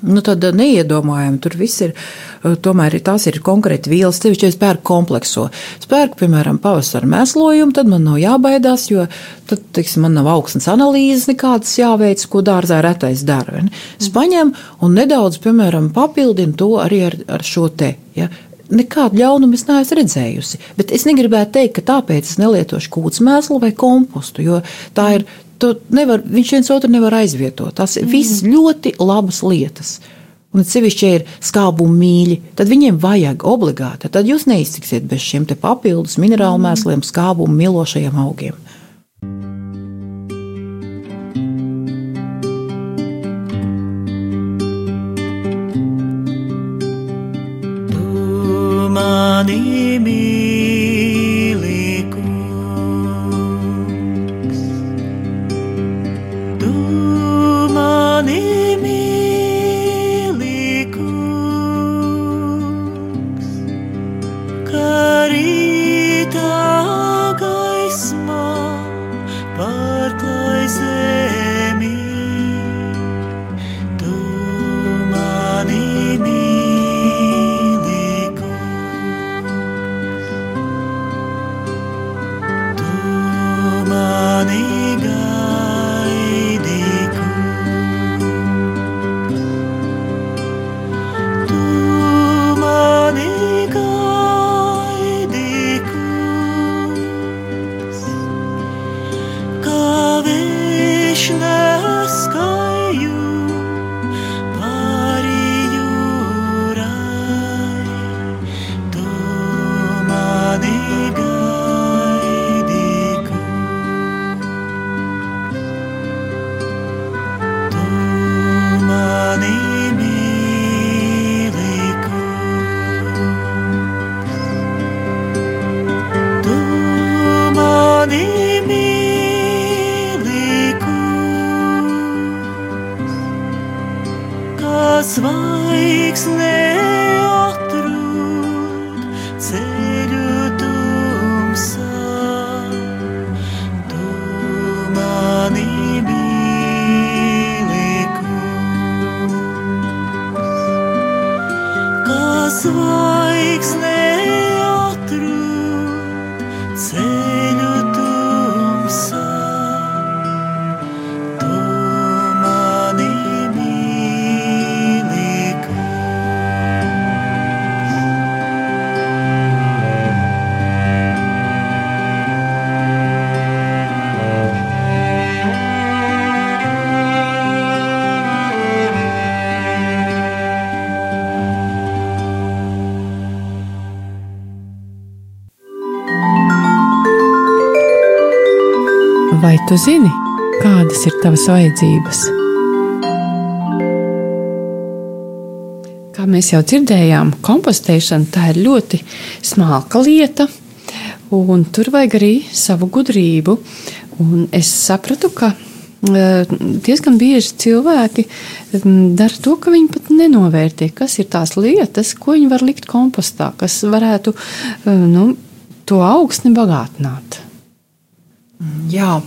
Nu, tad neiedomājami tur viss ir. uh, Tomēr tās ir konkrēti vielas, sevišķi, es pērku komplekso. Es pērku, piemēram, pavasara mēslojumu, tad man nav jābaidās, jo tad, teiksim, man nav augsnes analīzes nekādas jāveic, ko dārzā retais dara. Es paņemu un nedaudz, piemēram, papildinu to arī ar, ar šo te. Ja? Nekādu ļaunumu es neesmu redzējusi. Bet es negribētu teikt, ka tāpēc es nelietošu kūts mēslu vai kompostu, jo tā ir. Nevar, viņš viens otru nevar aizvietot. Tas ir visas ļoti labas lietas. Un sevišķi, ir skābumi mīļi, tad viņiem vajag obligāti. Tad jūs neiztiksiet bez šiem te papildus minerālu mēsliem, skābumu mīlošajiem augiem. Mani tu zini, kādas ir tavas vajadzības? Kā mēs jau dzirdējām, kompostēšana tā ir ļoti smalka lieta, un tur vajag arī savu gudrību. Un es sapratu, ka eh, diezgan bieži cilvēki dara to, ka viņi pat nenovērtē, kas ir tās lietas, ko viņi var likt kompostā, kas varētu eh, nu, to augstni bagātināt. Jā,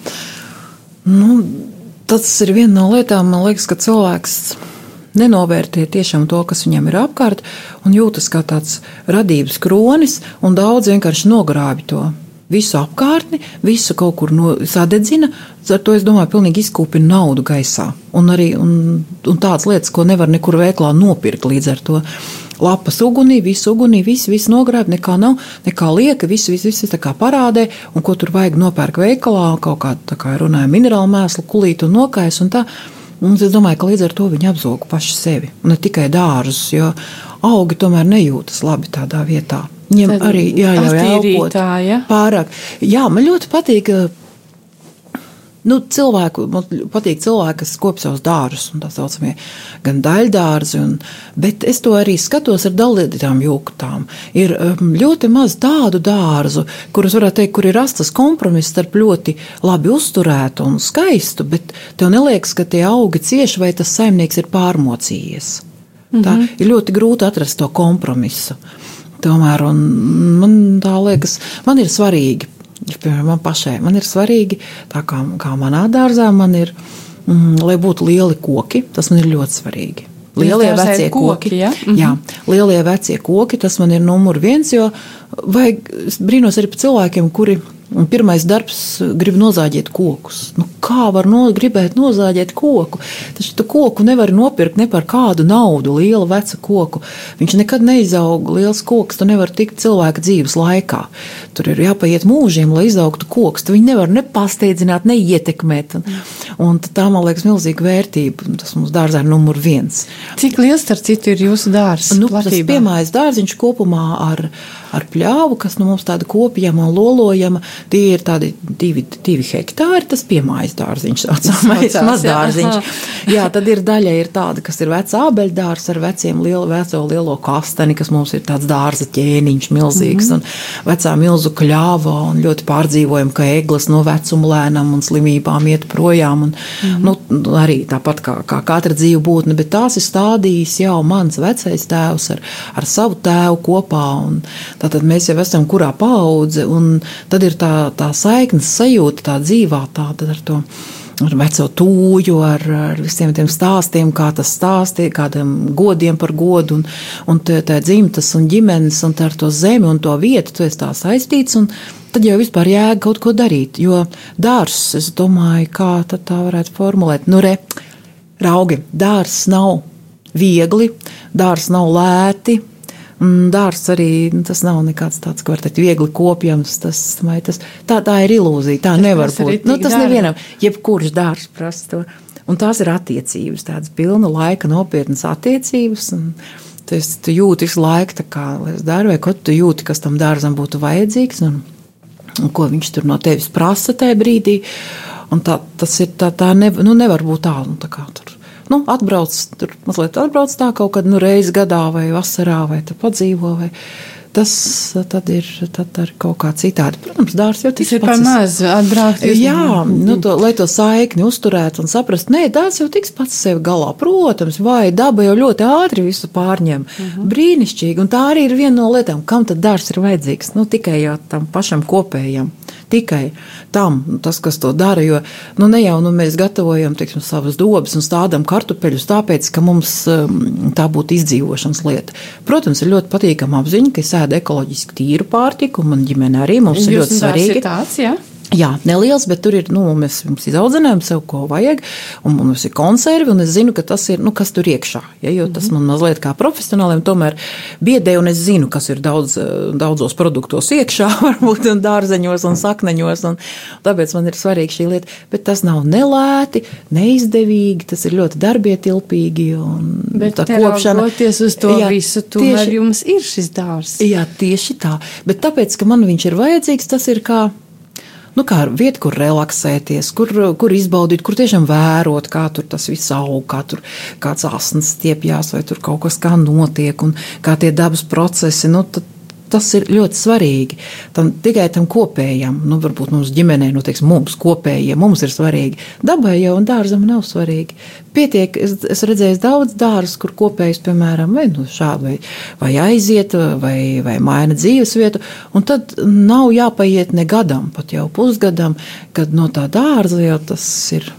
nu, tas ir viena no lietām, man liekas, ka cilvēks nenovērtē tiešām to, kas viņam ir apkārt, un jūtas kā tāds radības kronis, un daudz vienkārši nogrābi to. Visu apkārtni, visu kaut kur no, sadedzina. Ar to es domāju, pilnīgi izkūpina naudu gaisā. Un arī un, un tādas lietas, ko nevar nekur veiklā nopirkt līdz ar to. Lapas ugunī, visu ugunī, visu, visu nogrāb, nekā nav, nekā lieka, visu, visu, visu tā kā parādē, un ko tur vajag nopērk veikalā, kaut kā, tā kā runāja, minerālu mēslu, kulītu un nokais un tā. Un es domāju, ka līdz ar to viņi apzog paši sevi, un ne tikai dārzus, jo augi tomēr nejūtas labi tādā vietā. Viņiem arī jāļauj elpot attīrītāja. pārāk. Jā, man ļoti patīk. Nu, cilvēku, man patīk cilvēki, kas kop savus dārzus, tā saucamie gan daļdārzi, un, bet es to arī skatos ar dalītām jūgtām. Ir um, ļoti maz tādu dārzu, kurus varētu teikt, kur ir rastas kompromiss starp ļoti labi uzturētu un skaistu, bet tev neliekas, ka tie augi cieši vai tas saimnieks ir pārmocījies. Tā mm -hmm. ir ļoti grūti atrast to kompromisu. Tomēr man tā liekas, man ir svarīgi Piemēram, man pašai man ir svarīgi, tā kā, kā manā dārzā, man ir, mm, lai būtu lieli koki. Tas man ir ļoti svarīgi. Lielie ir vecie koki. koki, ja? Mhm. Jā, lielie vecie koki, tas man ir numur viens, jo vajag brīnos arī par cilvēkiem, kuri Un pirmais darbs grib nozāģēt kokus. Nu, kā var no, gribēt nozāģēt koku? Taču tu koku nevar nopirkt ne par kādu naudu, lielu vecu koku. Viņš nekad neizaug liels koks, tu nevari tikt cilvēka dzīves laikā. Tur ir jāpaiet mūžiem, lai izaugtu koks. Tu viņu nevar ne pasteidzināt, ne ietekmēt. Un, un tā, man liekas, milzīga vērtība. Tas mums dārzā ir numur viens. Cik liels, starp citu, ir jūsu dārsts? Nu, tas piemājas dārziņš kopumā ar, ar pļāvu, kas nu, mums tāda kopjama un lolojama. Tie ir tādi divi, divi hektāri, tas piemājas dārziņš, saucamais Saucās, mazdārziņš. jā. Tad ir daļa ir tāda, kas ir veca ābeļdārs ar veciem lielo, veco lielo kasteni, kas mums ir tāds dārza ķēniņš milzīgs un vecā milzu kļāva un ļoti pārdzīvojam, ka eglas no vecuma lēnām un slimībām iet projām. Un, nu, arī tāpat kā, kā katra dzīva būtne, bet tās ir stādījis jau mans vecais tēvs ar, ar savu tēvu kopā. Un, tātad mēs jau esam kurā paudze, un tad ir tā, tā saiknes sajūta, tā dzīvā tāda ar to. Ar veco tūju, ar, ar visiem tiem stāstiem, kā tas stāstīja, kādiem godiem par godu, un, un tā, dzimtas un ģimenes, un tā ar to zemi un to vietu, tu esi tā saistīts, un tad jau vispār jēga kaut ko darīt. Jo dārsts, es domāju, kā tā varētu formulēt, nu re, raugi, dārsts nav viegli, dārsts nav lēti, Dārsts arī nu, tas nav nekāds tāds, ko var teikt, viegli kopjams. Tas, tas, tā, tā ir ilūzija. Tā Tas nevar būt. Nu, tas darba. nevienam, jebkurš dārsts prasa to. Un tās ir attiecības, tādas pilna laika, nopietnas attiecības. un esi- tu jūti visu laiku, kā es daru, vai ko tu jūti, kas tam dārzam būtu vajadzīgs, un, un ko viņš tur no tevis prasa tajā brīdī. Un tā, tas ir tā, tā nev, nu, nevar būt tā, nu, tā kā tur. Nu, atbrauc, tur mazliet atbrauc tā kaut kad nu, reizi gadā vai vasarā, vai padzīvo. Vai, tas tad ir, tad ir kaut kā citādi. Protams, dārsts jau tas ir par maz atbraukt. Jā, nu, to, lai to saikni uzturētu un saprastu, nē, dārsts jau tiks pats sev galā. Protams, vai daba jau ļoti ātri visu pārņem. Uh mhm. -huh. Brīnišķīgi, un tā arī ir viena no lietām, kam tad dārsts ir vajadzīgs. Nu, tikai jau tam pašam kopējam tikai tam, nu, tas, kas to dara. Jo nu, ne jau nu, mēs gatavojam teiksim, savas dobas un stādām kartupeļus, tāpēc, ka mums um, tā būtu izdzīvošanas lieta. Protams, ir ļoti patīkama apziņa, ka es ēdu ekoloģiski tīru pārtiku, un man ģimene arī mums Jūs ir ļoti svarīgi. Tāds, ja? Jā, neliels, bet tur ir, nu, mēs, mums izaudzinājām sev, ko vajag, un mums ir konservi, un es zinu, ka tas ir, nu, kas tur iekšā, ja, jo tas man mazliet kā profesionāliem tomēr biedē, un es zinu, kas ir daudz, daudzos produktos iekšā, varbūt un dārzeņos un sakneņos, un tāpēc man ir svarīgi šī lieta, bet tas nav nelēti, neizdevīgi, tas ir ļoti darbietilpīgi, un bet tā kopšana. Bet uz to jā, visu, tomēr tieši, jums ir šis dārs. Jā, tieši tā, bet tāpēc, ka man viņš ir vajadzīgs, tas ir kā nu, kā vieta, kur relaksēties, kur, kur izbaudīt, kur tiešām vērot, kā tur tas viss aug, kā tur kāds asins stiepjas, vai tur kaut kas kā notiek, un kā tie dabas procesi. Nu, tad, tas ir ļoti svarīgi. Tam, tikai tam kopējam, nu, varbūt mums ģimenē, nu, teiksim, mums kopējiem, mums ir svarīgi. Dabai jau un dārzam nav svarīgi. Pietiek, es, es redzēju daudz dārzus, kur kopējas, piemēram, vai nu, šādi, vai, vai aiziet, vai, vai maina dzīvesvietu, un tad nav jāpaiet ne gadam, pat jau pusgadam, kad no tā dārza jau tas ir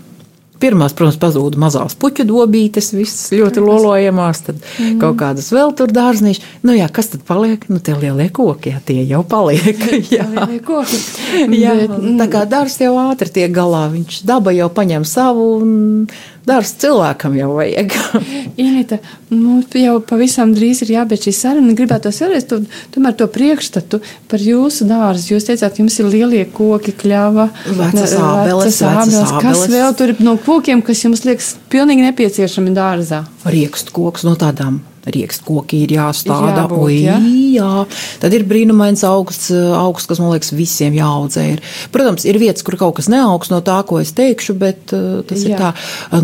Pirmās, protams, pazūd mazās puķu dobītes, visas ļoti lolojamās, tad mm. kaut kādas vēl tur dārzniņš. Nu, jā, kas tad paliek? Nu, tie lielie koki, jā, tie jau paliek. jā, koki. jā, tā kā dārs jau ātri tiek galā, viņš daba jau paņem savu un dārsts cilvēkam jau vajag. Inita, nu, jau pavisam drīz ir jābeidz šī saruna. Gribētos vēlreiz to, tomēr to priekšstatu par jūsu dārzu. Jūs teicāt, jums ir lielie koki, kļava, vecas ābeles, vecas ābeles. Kas vēl tur ir no kokiem, kas jums liekas pilnīgi nepieciešami dārzā? Riekstu koks no tādām riekstkoki ir jāstāda. Jābūt, Oi, jā. jā, tad ir brīnumains augsts, augsts, kas man liekas visiem jāaudzē. Ir. Protams, ir vietas, kur kaut kas neaugs no tā, ko es teikšu, bet uh, tas jā. ir tā.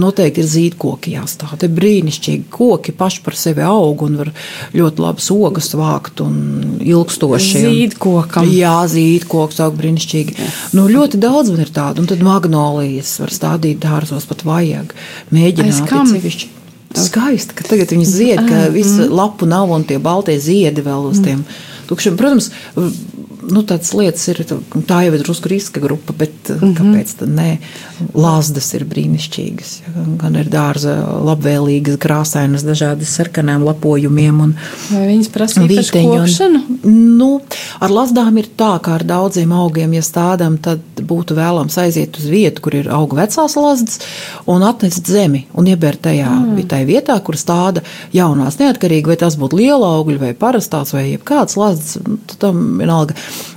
Noteikti ir zīdkoki jāstāda. Ir brīnišķīgi koki paši par sevi aug un var ļoti labas ogas vākt un ilgstoši. Zīdkokam. Jā, zīdkoks aug brīnišķīgi. Jā. Nu, ļoti daudz man ir tādu, un tad magnolijas var stādīt dārzos pat vajag. Mēģināt, sevišķi skaisti, ka tagad viņas zied, ka visu lapu nav un tie baltie ziedi vēl uz tiem tukšiem. Protams, nu, tādas lietas ir. Tā jau ir drusku riska grupa, bet mm -hmm. kāpēc tad nē? Lāzdas ir brīnišķīgas. Gan ir dārza, labvēlīgas, krāsainas, dažādas sarkanām lapojumiem. Un, Vai viņas prasa īpašu Nu, ar lazdām ir tā, kā ar daudziem augiem, ja stādām, tad būtu vēlams aiziet uz vietu, kur ir auga vecās lazdas, un atnest zemi un iebērt tajā mm. tajā vietā, kur stāda jaunās, neatkarīgi vai tas būtu liela augļa vai parastās vai jebkāds lazdas, tam vienalga.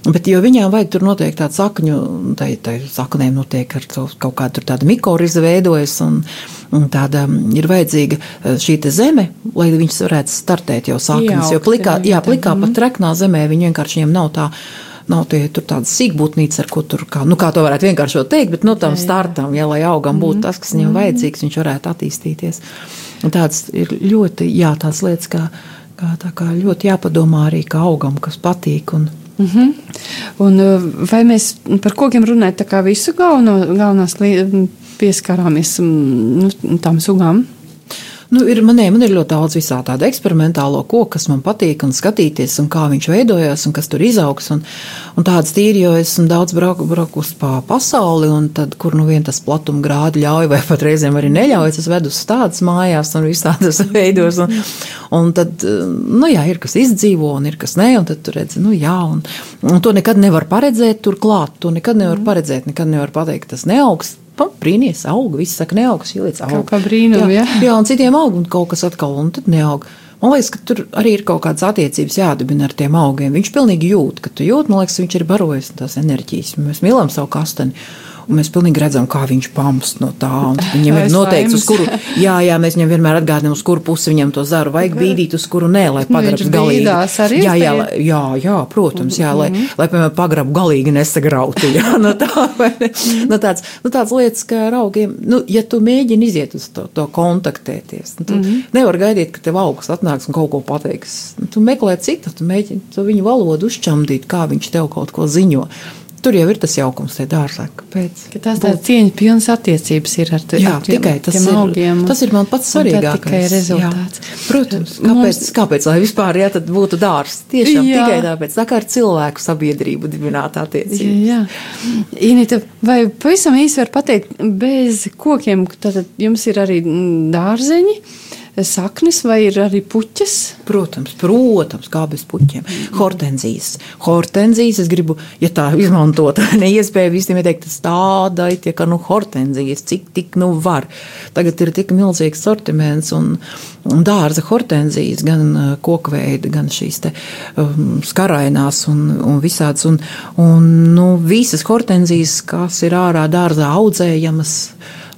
Bet, jo viņām vajag tur noteikti tādu sakņu, tai, tai saknēm notiek ar kaut kādu tādu mikorizu veidojas, un, un tāda ir vajadzīga eh, šī zeme, lai viņas varētu startēt jau saknes. Jo plikā, jā, plikā pat treknā zemē viņi vienkārši viņiem nav tā nav tie tādas sīkbūtnīcas, ar ko tur, kā, nu, kā to varētu vienkārši teikt, bet, nu, tam startam, ja, lai augam būtu mhm. tas, kas viņam mhm. vajadzīgs, viņš varētu attīstīties. Un tāds ir ļoti, jā, tāds lietas, kā, kā, tā kā ļoti jāpadomā arī kā augam, kas patīk un, Mm -hmm. Un, uh, vai mēs par kokiem runājam tā kā visu galveno, galvenās pieskarāmies mm, nu, tām sugām? Nu, ir, manē, man ir ļoti daudz visā tādu eksperimentālo koku, kas man patīk, un skatīties, un kā viņš veidojās, un kas tur izaugs. Un, un tādas tīri, jo esmu daudz brauku, braukus pa pasauli, un tad, kur nu vien tas platuma grādi ļauj, vai pat reizēm arī neļauj, es vedu uz tādas mājās un visādas veidos. Un, un tad, nu jā, ir kas izdzīvo, un ir kas nē, un tad tu redzi, nu jā, un, un to nekad nevar paredzēt turklāt, to nekad nevar paredzēt, nekad nevar pateikt, tas neaugs brīnīties, aug. Visi saka, neaug, ieliec aug. Kā brīnumu, jā. jā. Jā, un citiem aug, un kaut kas atkal, un tad neaug. Man liekas, ka tur arī ir kaut kādas attiecības jādibina ar tiem augiem. Viņš pilnīgi jūt, ka tu jūt, man liekas, viņš ir barojis tās enerģijas. Mēs mīlam savu kastani. Mēs pilnīgi redzam, kā viņš pamst no tā. Viņam ir noteikts, uz kuru, jā, jā, mēs viņam vienmēr atgādinām, uz kuru pusi viņam to zaru vajag bīdīt, uz kuru nē, lai pagrabs Viņš galīgi. jā, jā, jā, jā, protams, jā, lai, lai piemēram, pagrabu galīgi nesagrautu. Jā, no tā, vai ne? no tāds, no tāds lietas, kā ar augiem, nu, ja tu mēģini iziet uz to, to kontaktēties, nu, tu mm -hmm. nevar gaidīt, ka tev augs atnāks un kaut ko pateiks. Nu, tu meklē citu, tu mēģini to viņu valodu uzčamdīt, kā viņš tev kaut ko ziņo. Tur jau ir tas jaukums, tie dārzā. Kāpēc? Ka tās tādas cieņas pilnas attiecības ir ar, te- Jā, ar tiem, tikai tas ir, augiem. tas ir man pats svarīgākais. tikai Jā. rezultāts. Protams, kāpēc, Mums- kāpēc lai vispār jā, tad būtu dārsts? Tiešām Jā. tikai tāpēc, tā kā ar cilvēku sabiedrību dibināt attiecības. Jā, Inita, vai pavisam īsi var pateikt, bez kokiem, tad jums ir arī dārzeņi, saknes vai ir arī puķes? Protams, protams, kā bez puķiem. Hortenzijas. Hortenzijas, es gribu, ja tā izmantot, neiespēju visiem ieteikt, tas tādai, tie, ka, nu, hortenzijas, cik tik nu var. Tagad ir tik milzīgs sortiments un, un dārza hortenzijas, gan uh, kokveida, gan šīs te um, skarainās un, un visādas. Un, un, nu, visas hortenzijas, kas ir ārā dārzā audzējamas,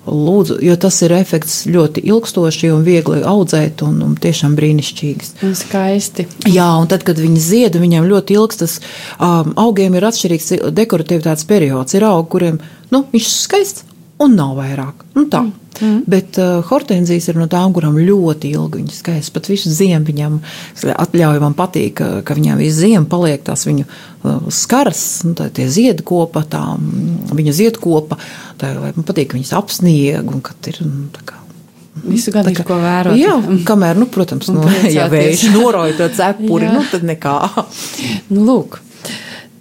Lūdzu, jo tas ir efekts ļoti ilgstoši un viegli audzēt, un, un tiešām brīnišķīgs. Un skaisti. Jā, un tad, kad viņi zied, viņiem ļoti ilgs tas um, augiem ir atšķirīgs dekoratīvitātes periods. Ir augi, kuriem nu, viņš ir skaists un nav vairāk. Nu, tā. Mm. Bet uh, hortenzijas ir no tām, kurām ļoti ilgi viņas skaists. Pat visu ziemu viņam atļauj man patīk, ka, ka viņām visu ziemu paliek tās viņu uh, skars, un tā tie ziedkopa, tā mm, viņa ziedkopa, tā, man patīk, ka viņas apsnieg un kad ir, nu, tā kā Visu gadu ir ko vērot. Jā, kamēr, nu, protams, nu, ja vējš noroja to cepuri, nu, tad nekā. Nu, lūk,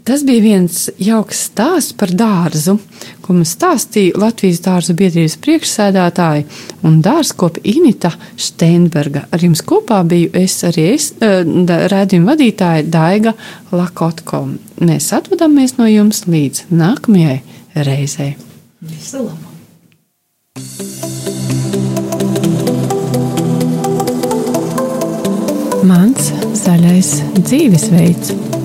tas bija viens jauks stāsts par dārzu, ko mums stāstīja Latvijas dārza biedrības priekšsēdētāja un dārzkopa Inita Steinberga. Ar jums kopā biju es arī es, eh, redzījuma vadītāja Daiga Lakotko. Mēs atvadāmies no jums līdz nākamajai reizei. Visu labu! Mans zaļais dzīvesveids.